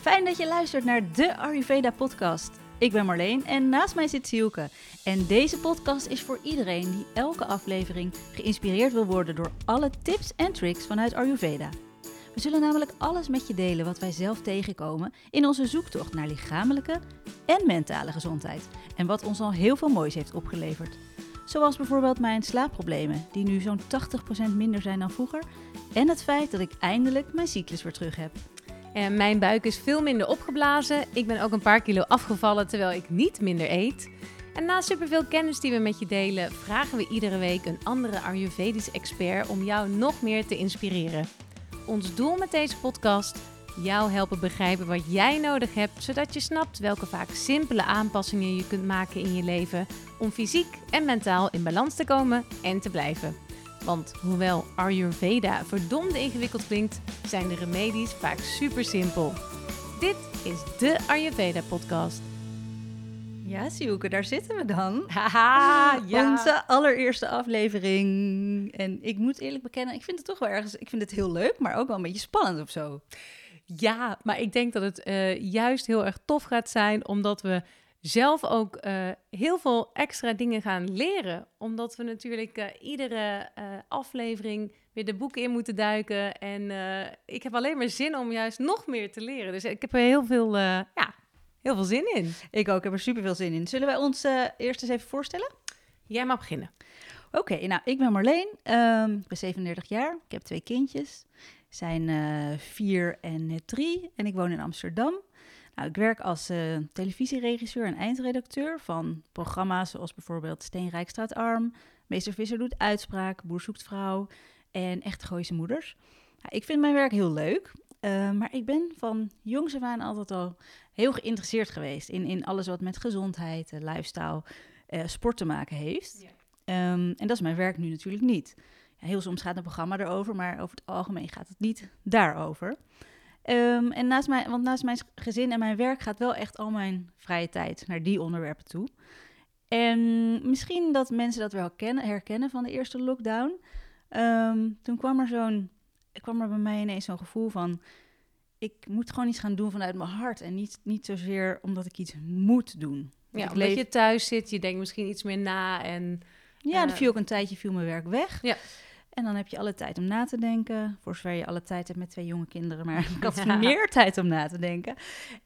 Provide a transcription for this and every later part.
Fijn dat je luistert naar de Ayurveda podcast. Ik ben Marleen en naast mij zit Sielke. En deze podcast is voor iedereen die elke aflevering geïnspireerd wil worden door alle tips en tricks vanuit Ayurveda. We zullen namelijk alles met je delen wat wij zelf tegenkomen in onze zoektocht naar lichamelijke en mentale gezondheid. En wat ons al heel veel moois heeft opgeleverd. Zoals bijvoorbeeld mijn slaapproblemen, die nu zo'n 80% minder zijn dan vroeger. En het feit dat ik eindelijk mijn cyclus weer terug heb. En mijn buik is veel minder opgeblazen. Ik ben ook een paar kilo afgevallen terwijl ik niet minder eet. En na superveel kennis die we met je delen, vragen we iedere week een andere Ayurvedisch expert om jou nog meer te inspireren. Ons doel met deze podcast: jou helpen begrijpen wat jij nodig hebt, zodat je snapt welke vaak simpele aanpassingen je kunt maken in je leven om fysiek en mentaal in balans te komen en te blijven. Want hoewel Ayurveda verdomd ingewikkeld klinkt, zijn de remedies vaak super simpel. Dit is de Ayurveda podcast. Ja, Sielke, daar zitten we dan. Haha, Onze allereerste aflevering. En ik moet eerlijk bekennen, ik vind het toch wel ergens... Ik vind het heel leuk, maar ook wel een beetje spannend of zo. Ja, maar ik denk dat het eh, juist heel erg tof gaat zijn, omdat we zelf ook eh, heel veel extra dingen gaan leren. Omdat we natuurlijk eh, iedere eh, aflevering weer de boeken in moeten duiken. En ik heb alleen maar zin om juist nog meer te leren. Dus ik heb er heel veel, ja, heel veel zin in. Ik ook, ik heb er super veel zin in. Zullen wij ons eerst eens even voorstellen? Jij mag beginnen. Oké, nou, ik ben Marleen. Um, ik ben 37 jaar. Ik heb twee kindjes. Zijn vier en drie. En ik woon in Amsterdam. Nou, ik werk als uh, televisieregisseur en eindredacteur van programma's zoals bijvoorbeeld Steenrijkstraat Arm, Meester Visser doet uitspraak, Boer zoekt vrouw en Echt Gooise Moeders. Nou, ik vind mijn werk heel leuk, uh, maar ik ben van jongs af aan altijd al heel geïnteresseerd geweest in, in alles wat met gezondheid, uh, lifestyle, sport te maken heeft. Ja. Um, en dat is mijn werk nu natuurlijk niet. Ja, heel soms gaat een programma erover, maar over het algemeen gaat het niet daarover. Um, en naast mijn, want naast mijn gezin en mijn werk gaat wel echt al mijn vrije tijd naar die onderwerpen toe. En misschien dat mensen dat wel kennen, herkennen van de eerste lockdown. Um, toen kwam er zo'n, kwam er bij mij ineens zo'n gevoel van, ik moet gewoon iets gaan doen vanuit mijn hart en niet, niet zozeer omdat ik iets moet doen. Ja, omdat je thuis zit, je denkt misschien iets meer na en... Ja, uh... er viel ook een tijdje viel mijn werk weg. Ja. En dan heb je alle tijd om na te denken. Voor zover je alle tijd hebt met twee jonge kinderen. Maar ik had meer tijd om na te denken.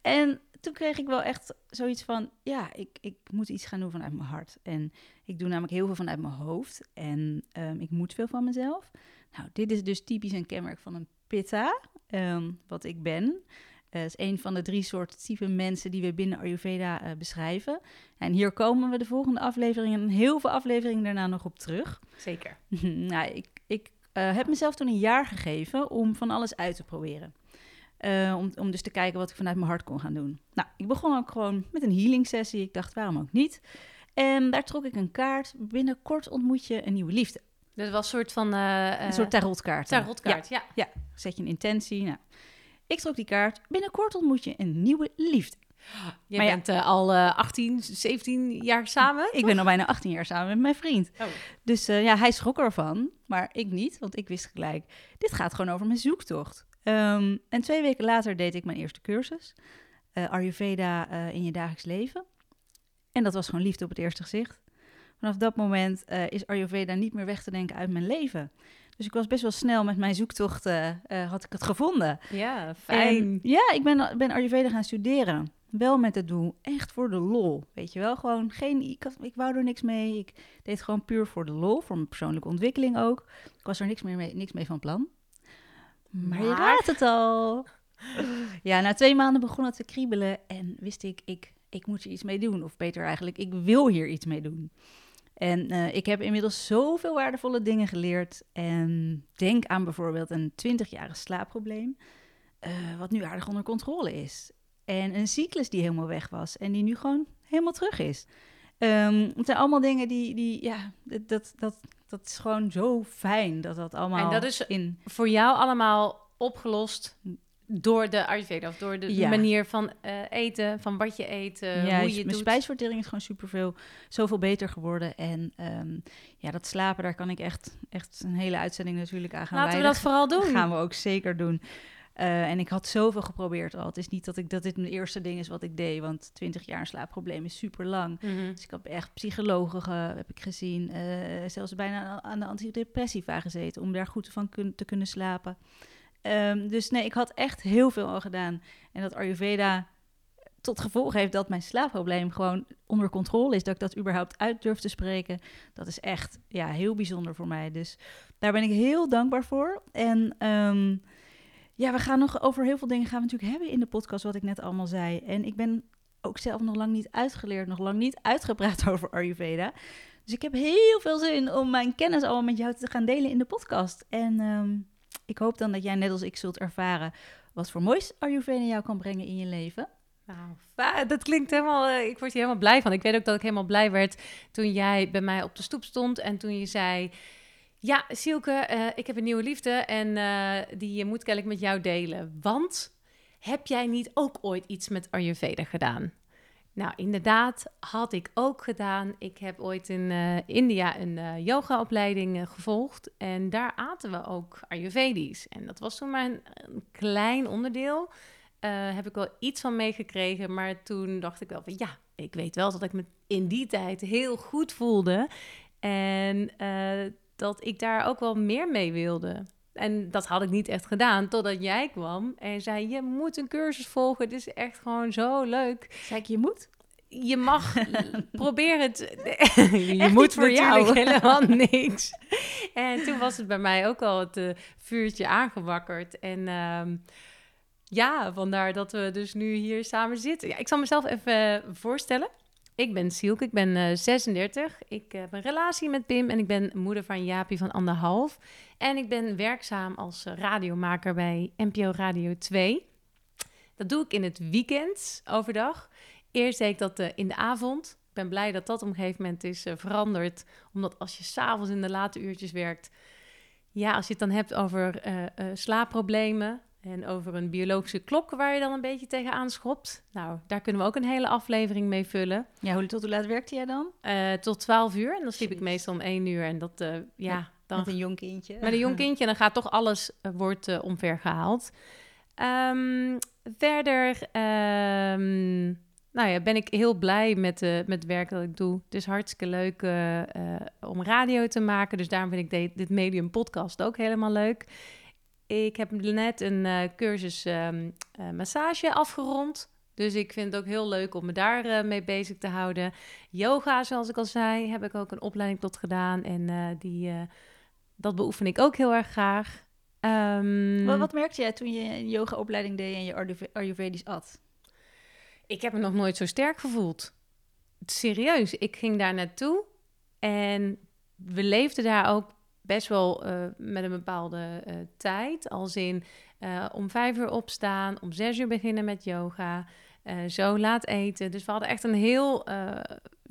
En toen kreeg ik wel echt zoiets van... Ja, ik, ik moet iets gaan doen vanuit mijn hart. En ik doe namelijk heel veel vanuit mijn hoofd. En um, ik moet veel van mezelf. Nou, dit is dus typisch een kenmerk van een pitta. Um, wat ik ben. Uh, is een van de drie soorten type mensen die we binnen Ayurveda uh, beschrijven. En hier komen we de volgende afleveringen en heel veel afleveringen daarna nog op terug. Zeker. nou, ik, ik uh, heb mezelf toen een jaar gegeven om van alles uit te proberen. om, om dus te kijken wat ik vanuit mijn hart kon gaan doen. Nou, ik begon ook gewoon met een healing sessie. Ik dacht, waarom ook niet? En daar trok ik een kaart. Binnenkort ontmoet je een nieuwe liefde. Dat was een soort van... een soort tarotkaart. Tarotkaart, ja. ja. Ja, zet je een intentie. Nou, ik trok die kaart. Binnenkort ontmoet je een nieuwe liefde. Je maar bent ja, uh, al uh, 18, 17 jaar samen? Ik ben al bijna 18 jaar samen met mijn vriend. Oh. Dus uh, ja, hij schrok ervan, maar ik niet, want ik wist gelijk, dit gaat gewoon over mijn zoektocht. Um, en twee weken later deed ik mijn eerste cursus, Ayurveda in je dagelijks leven. En dat was gewoon liefde op het eerste gezicht. Vanaf dat moment is Ayurveda niet meer weg te denken uit mijn leven. Dus ik was best wel snel met mijn zoektocht, uh, had ik het gevonden. Ja, fijn. En, ja, ik ben, ben Ayurveda gaan studeren. Wel met het doel, echt voor de lol. Weet je wel, gewoon geen, ik, had, ik wou er niks mee. Ik deed gewoon puur voor de lol, voor mijn persoonlijke ontwikkeling ook. Ik was er niks, meer mee, niks mee van plan. Maar, maar je raadt het al. Ja, na twee maanden begon het te kriebelen en wist ik, ik, ik moet er iets mee doen. Of beter eigenlijk, ik wil hier iets mee doen. En uh, ik heb inmiddels zoveel waardevolle dingen geleerd. En denk aan bijvoorbeeld een 20-jarig slaapprobleem, uh, wat nu aardig onder controle is. En een cyclus die helemaal weg was en die nu gewoon helemaal terug is. Um, het zijn allemaal dingen die, die ja, dat, dat, dat is gewoon zo fijn dat dat allemaal En dat is in... voor jou allemaal opgelost door de Ayurveda of door de manier van uh, eten, van wat je eet, uh, ja, hoe je mijn doet. spijsvertering is gewoon superveel, zoveel beter geworden. En um, ja, dat slapen, daar kan ik echt, echt een hele uitzending natuurlijk aan gaan Laten we dat vooral doen. gaan we ook zeker doen. Eh, en ik had zoveel geprobeerd al. Het is niet dat, ik, dat dit mijn eerste ding is wat ik deed, want 20 jaar slaapprobleem is super lang. Mhm. Dus ik heb echt psychologen ge- heb ik gezien, eh, zelfs bijna aan de antidepressiva gezeten om daar goed van kun- te kunnen slapen. Ehm, dus nee, ik had echt heel veel al gedaan. En dat Ayurveda tot gevolg heeft dat mijn slaapprobleem gewoon onder controle is, dat ik dat überhaupt uit durf te spreken, dat is echt ja, heel bijzonder voor mij. Dus daar ben ik heel dankbaar voor. En ehm, ja, we gaan nog over heel veel dingen gaan we natuurlijk hebben in de podcast, wat ik net allemaal zei. En ik ben ook zelf nog lang niet uitgeleerd, nog lang niet uitgepraat over Ayurveda. Dus ik heb heel veel zin om mijn kennis allemaal met jou te gaan delen in de podcast. En ehm, ik hoop dan dat jij net als ik zult ervaren wat voor moois Ayurveda jou kan brengen in je leven. Nou, dat klinkt helemaal. eh, ik word hier helemaal blij van. Ik weet ook dat ik helemaal blij werd toen jij bij mij op de stoep stond en toen je zei. Ja, Sielke, eh, ik heb een nieuwe liefde en eh, die moet ik met jou delen. Want heb jij niet ook ooit iets met Ayurveda gedaan? Nou, inderdaad, had ik ook gedaan. Ik heb ooit in eh, India een yogaopleiding gevolgd. En daar aten we ook Ayurvedisch. En dat was toen maar een, klein onderdeel. Heb ik wel iets van meegekregen. Maar toen dacht ik wel van ja, ik weet wel dat ik me in die tijd heel goed voelde. En dat ik daar ook wel meer mee wilde. En dat had ik niet echt gedaan totdat jij kwam en zei: Je moet een cursus volgen. Het is echt gewoon zo leuk. Zei ik, je moet? Je mag probeer het. je Echt moet voor jou. helemaal niks. En toen was het bij mij ook al het eh, vuurtje aangewakkerd. En ehm, ja, vandaar dat we dus nu hier samen zitten. Ja, ik zal mezelf even voorstellen. Ik ben Sielke, ik ben eh, 36. Ik heb een relatie met Pim en ik ben moeder van Jaapie van anderhalf. En ik ben werkzaam als eh, radiomaker bij NPO Radio 2. Dat doe ik in het weekend, overdag. Eerst deed ik dat eh, in de avond. Ik ben blij dat dat op een gegeven moment is eh, veranderd. Omdat als je s'avonds in de late uurtjes werkt... Ja, als je het dan hebt over eh, eh, slaapproblemen... en over een biologische klok waar je dan een beetje tegenaan schopt... nou, daar kunnen we ook een hele aflevering mee vullen. Ja, hoe, tot hoe laat werkte jij dan? Eh, tot 12 uur. En dan sliep ik meestal om 1 uur. En dat, eh, ja, dan Met een jong kindje. met een jong kindje, en dan gaat toch alles eh, wordt eh, omver gehaald. Ehm, verder ehm, nou ja, ben ik heel blij met, met het werk dat ik doe. Het is hartstikke leuk om radio te maken. Dus daarom vind ik de- dit medium podcast ook helemaal leuk. Ik heb net een eh, cursus ehm, eh, massage afgerond. Dus ik vind het ook heel leuk om me daar eh, mee bezig te houden. Yoga, zoals ik al zei, heb ik ook een opleiding tot gedaan. En die, dat beoefen ik ook heel erg graag. Ehm, Wat, wat merkte jij toen je een yogaopleiding deed en je Ayurve- Ayurvedisch at? Ik heb me nog nooit zo sterk gevoeld. Serieus, ik ging daar naartoe en we leefden daar ook best wel eh, met een bepaalde eh, tijd. Als in eh, om vijf uur opstaan, om zes uur beginnen met yoga, zo laat eten. Dus we hadden echt een heel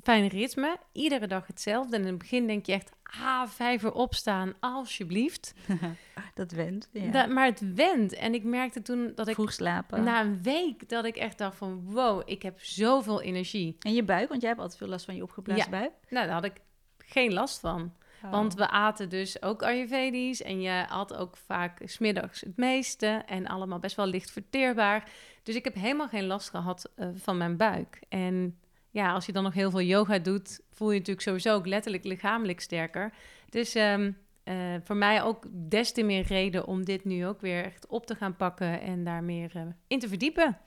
fijn ritme. Iedere dag hetzelfde. En in het begin denk je echt, ah, vijf uur opstaan, alsjeblieft. Dat went. Ja. Maar het went. En ik merkte toen dat ik Vroeg slapen. na een week dat ik echt dacht van wow, ik heb zoveel energie. En je buik, want jij hebt altijd veel last van je opgeblazen Ja. buik. Nou, daar had ik geen last van. Oh. Want we aten dus ook Ayurvedisch en je had ook vaak smiddags het meeste en allemaal best wel licht verteerbaar. Dus ik heb helemaal geen last gehad eh, van mijn buik. En ja, als je dan nog heel veel yoga doet, voel je natuurlijk sowieso ook letterlijk lichamelijk sterker. Dus ehm, eh, voor mij ook des te meer reden om dit nu ook weer echt op te gaan pakken en daar meer eh, in te verdiepen.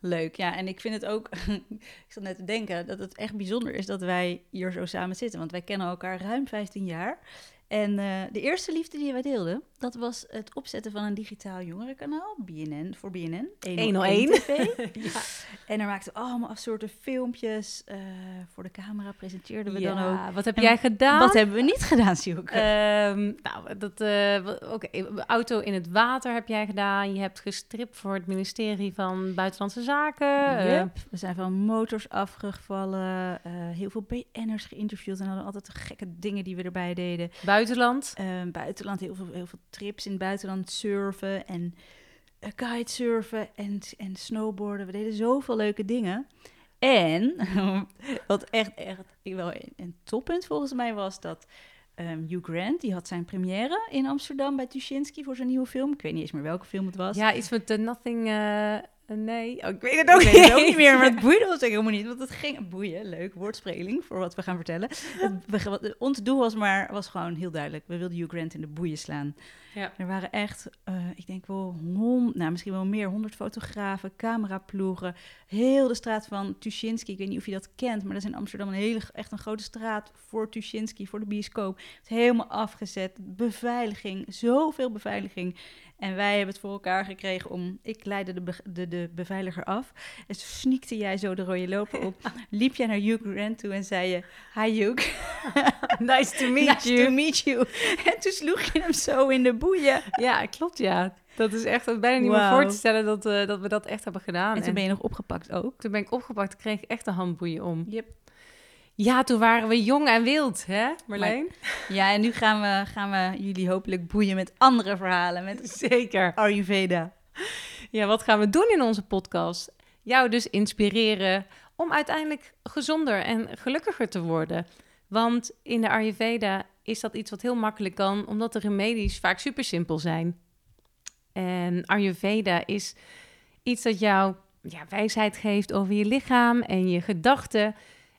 Leuk, ja. En ik vind het ook, ik zat net te denken, dat het echt bijzonder is dat wij hier zo samen zitten. Want wij kennen elkaar ruim 15 jaar. En eh, de eerste liefde die wij deelden, dat was het opzetten van een digitaal jongerenkanaal, BNN, voor BNN. 101. TV. ja. En daar maakten we allemaal soorten filmpjes. eh, voor de camera presenteerden we dan ook. Wat heb En jij gedaan? Wat hebben we niet gedaan, Sjoeke? Ehm, nou, dat, wa- oké, auto in het water heb jij gedaan. Je hebt gestript voor het ministerie van Buitenlandse Zaken. Yep. We zijn van motors afgevallen, heel veel BN'ers geïnterviewd en hadden altijd de gekke dingen die we erbij deden. Buitenland. Eh, buitenland, heel veel, heel veel trips in het buitenland, surfen en uh, kitesurfen en, en snowboarden. We deden zoveel leuke dingen. En wat echt, echt wel een, toppunt volgens mij was dat ehm, Hugh Grant, die had zijn première in Amsterdam bij Tuschinski voor zijn nieuwe film. Ik weet niet eens meer welke film het was. Ja, iets met de Nothing... eh, nee, oh, ik weet het ook, Ik weet het ook niet meer, maar het boeide ons helemaal niet. Want het ging... Boeien, leuk, woordspeling voor wat we gaan vertellen. Het, wat- ons doel was maar, was gewoon heel duidelijk. We wilden Hugh Grant in de boeien slaan. Ja. Er waren echt, eh, ik denk wel honderd, nou misschien wel meer, honderd fotografen, cameraploegen. Heel de straat van Tuschinski. Ik weet niet of je dat kent, maar dat is in Amsterdam een hele, echt een grote straat voor Tuschinski, voor de bioscoop. Het is helemaal afgezet. Beveiliging, zoveel beveiliging. En wij hebben het voor elkaar gekregen om... Ik leidde de, be- de, de beveiliger af. En toen sneakte jij zo de rode loper op. Liep jij naar Hugh Grant toe en zei je... Hi Hugh, Nice to meet nice you. to meet you. En toen sloeg je hem zo in de boeien. Ja, klopt, ja. Dat is echt bijna niet meer voor te stellen dat, eh, dat we dat echt hebben gedaan. En toen ben je nog opgepakt ook. toen ben ik opgepakt, kreeg ik echt een handboeien om. Yep. Ja, toen waren we jong en wild, hè Marleen? Ja, en nu gaan we, gaan we jullie hopelijk boeien met andere verhalen. Met Zeker. Ayurveda. Ja, wat gaan we doen in onze podcast? Jou dus inspireren om uiteindelijk gezonder en gelukkiger te worden. Want in de Ayurveda is dat iets wat heel makkelijk kan, omdat de remedies vaak super simpel zijn. En Ayurveda is iets dat jou ja, wijsheid geeft over je lichaam en je gedachten.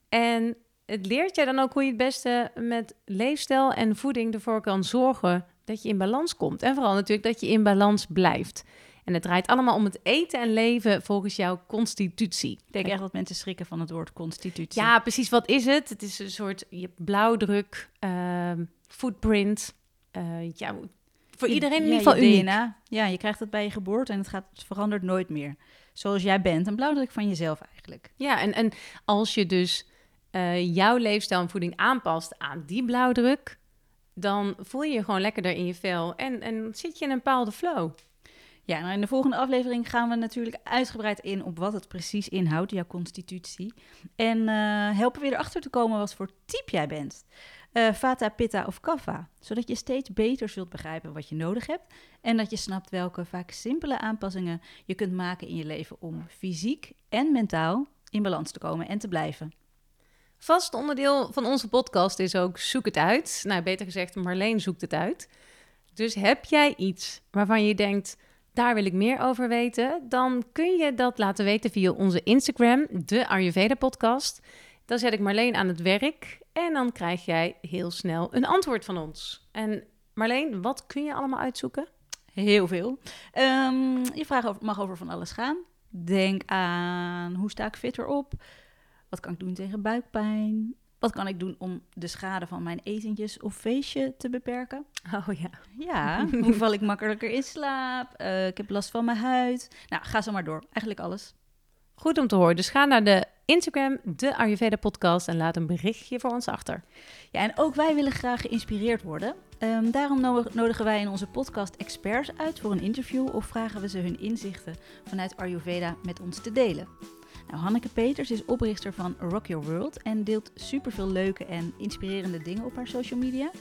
En het leert je dan ook hoe je het beste met leefstijl en voeding ervoor kan zorgen dat je in balans komt. En vooral natuurlijk dat je in balans blijft. En het draait allemaal om het eten en leven volgens jouw constitutie. Ik denk echt dat mensen schrikken van het woord constitutie. Ja, precies. Wat is het? Het is een soort je blauwdruk, ehm, footprint. eh, ja, voor iedereen in ja, ieder geval uniek. DNA. Ja, je krijgt het bij je geboorte en het, gaat, het verandert nooit meer. Zoals jij bent. Een blauwdruk van jezelf eigenlijk. Ja, en, en als je dus eh, jouw leefstijl en voeding aanpast aan die blauwdruk, dan voel je je gewoon lekkerder in je vel en, en zit je in een bepaalde flow. Ja, nou in de volgende aflevering gaan we natuurlijk uitgebreid in op wat het precies inhoudt, jouw constitutie. En eh, helpen we je erachter te komen wat voor type jij bent. Eh, Vata, Pitta of Kapha. Zodat je steeds beter zult begrijpen wat je nodig hebt. En dat je snapt welke vaak simpele aanpassingen je kunt maken in je leven om fysiek en mentaal in balans te komen en te blijven. Vast onderdeel van onze podcast is ook zoek het uit. Nou, beter gezegd, Marleen zoekt het uit. Dus heb jij iets waarvan je denkt, daar wil ik meer over weten, dan kun je dat laten weten via onze Instagram, de Ayurveda podcast. Dan zet ik Marleen aan het werk en dan krijg jij heel snel een antwoord van ons. En Marleen, wat kun je allemaal uitzoeken? Heel veel. Ehm, je vraag mag over van alles gaan. Denk aan hoe sta ik fitter op? Wat kan ik doen tegen buikpijn? Wat kan ik doen om de schade van mijn etentjes of feestje te beperken? Oh ja. Ja, hoe val ik makkelijker in slaap? Eh, ik heb last van mijn huid. Nou, ga zo maar door. Eigenlijk alles. Goed om te horen. Dus ga naar de Instagram, de Ayurveda podcast en laat een berichtje voor ons achter. Ja, en ook wij willen graag geïnspireerd worden. Ehm, daarom no- nodigen wij in onze podcast experts uit voor een interview of vragen we ze hun inzichten vanuit Ayurveda met ons te delen. Nou, Hanneke Peters is oprichter van Rock Your World en deelt superveel leuke en inspirerende dingen op haar social media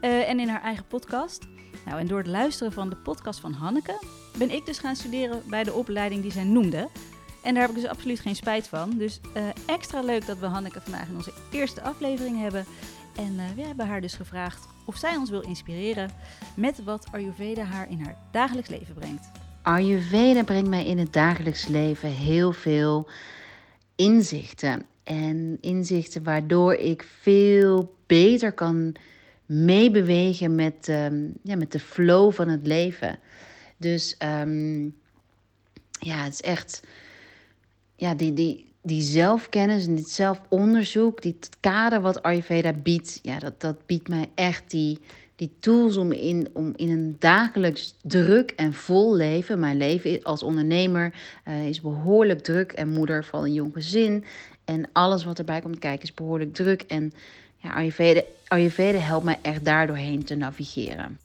Eh, en in haar eigen podcast. Nou, en door het luisteren van de podcast van Hanneke ben ik dus gaan studeren bij de opleiding die zij noemde. En daar heb ik dus absoluut geen spijt van. Dus eh, extra leuk dat we Hanneke vandaag in onze eerste aflevering hebben. En eh, we hebben haar dus gevraagd of zij ons wil inspireren met wat Ayurveda haar in haar dagelijks leven brengt. Ayurveda brengt mij in het dagelijks leven heel veel inzichten. En inzichten waardoor ik veel beter kan meebewegen met, ehm, ja, met de flow van het leven. Dus ehm, ja, het is echt ja, die, die, die zelfkennis en dit zelfonderzoek, dit kader wat Ayurveda biedt, ja, dat, dat biedt mij echt die, die tools om in, om in een dagelijks druk en vol leven. Mijn leven als ondernemer eh, is behoorlijk druk en moeder van een jong gezin. En alles wat erbij komt kijken is behoorlijk druk. En ja, Ayurveda, Ayurveda helpt mij echt daardoorheen te navigeren.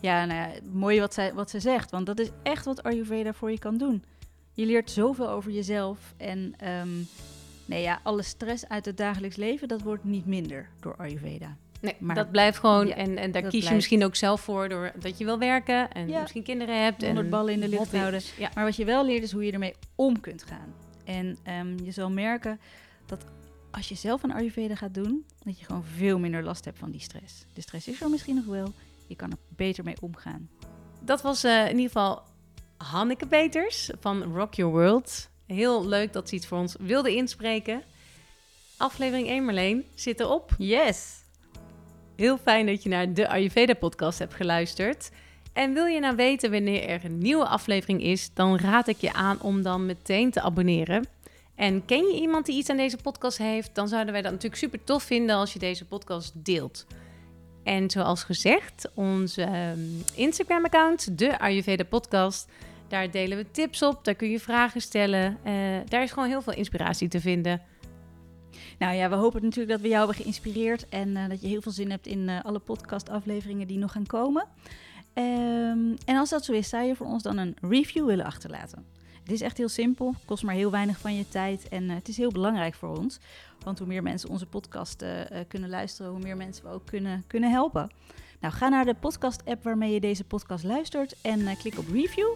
Ja, nou ja, mooi wat, zij, wat ze zegt, want dat is echt wat Ayurveda voor je kan doen. Je leert zoveel over jezelf en ehm, nee, ja, alle stress uit het dagelijks leven, dat wordt niet minder door Ayurveda. Nee, Maar- dat blijft gewoon. Ja, en, en daar dat kies je misschien ook zelf voor doordat je wil werken en Ja. misschien kinderen hebt. Honderd en ballen in de lucht hobby's. houden. Ja. Maar wat je wel leert is hoe je ermee om kunt gaan. En ehm, je zal merken dat als je zelf een Ayurveda gaat doen, dat je gewoon veel minder last hebt van die stress. De stress is er misschien nog wel, je kan er beter mee omgaan. Dat was uh, in ieder geval Hanneke Peters van Rock Your World. Heel leuk dat ze iets voor ons wilde inspreken. Aflevering 1, Marleen, zit erop. Yes! Heel fijn dat je naar de Ayurveda-podcast hebt geluisterd. En wil je nou weten wanneer er een nieuwe aflevering is, dan raad ik je aan om dan meteen te abonneren. En ken je iemand die iets aan deze podcast heeft, dan zouden wij dat natuurlijk super tof vinden als je deze podcast deelt. En zoals gezegd, onze ehm, Instagram-account, de Ayurveda Podcast, daar delen we tips op, daar kun je vragen stellen. Uh, daar is gewoon heel veel inspiratie te vinden. Nou ja, we hopen natuurlijk dat we jou hebben geïnspireerd en uh, dat je heel veel zin hebt in uh, alle podcastafleveringen die nog gaan komen. Um, en als dat zo is, zou je voor ons dan een review willen achterlaten. Het is echt heel simpel, kost maar heel weinig van je tijd en uh, het is heel belangrijk voor ons. Want hoe meer mensen onze podcast kunnen luisteren, hoe meer mensen we ook kunnen, kunnen helpen. Nou, ga naar de podcast-app waarmee je deze podcast luistert en klik op review.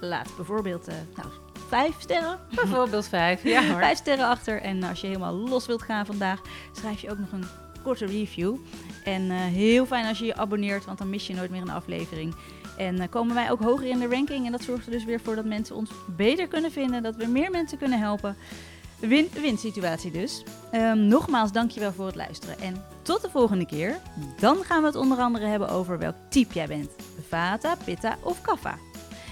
Laat bijvoorbeeld nou, vijf sterren. Bijvoorbeeld vijf, ja hoor. Vijf sterren achter. En als je helemaal los wilt gaan vandaag, schrijf je ook nog een korte review. En uh, heel fijn als je je abonneert, want dan mis je nooit meer een aflevering. En uh, komen wij ook hoger in de ranking. En dat zorgt er dus weer voor dat mensen ons beter kunnen vinden. Dat we meer mensen kunnen helpen. Win-win situatie dus. Um, nogmaals, dankjewel voor het luisteren. En tot de volgende keer. Dan gaan we het onder andere hebben over welk type jij bent. Vata, Pitta of Kapha.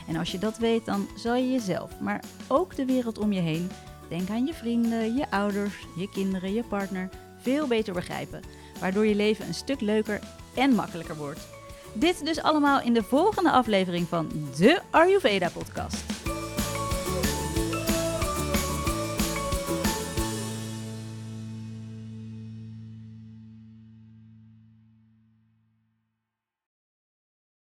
En als je dat weet, dan zal je jezelf, maar ook de wereld om je heen, denk aan je vrienden, je ouders, je kinderen, je partner, veel beter begrijpen. Waardoor je leven een stuk leuker en makkelijker wordt. Dit dus allemaal in de volgende aflevering van de Ayurveda podcast.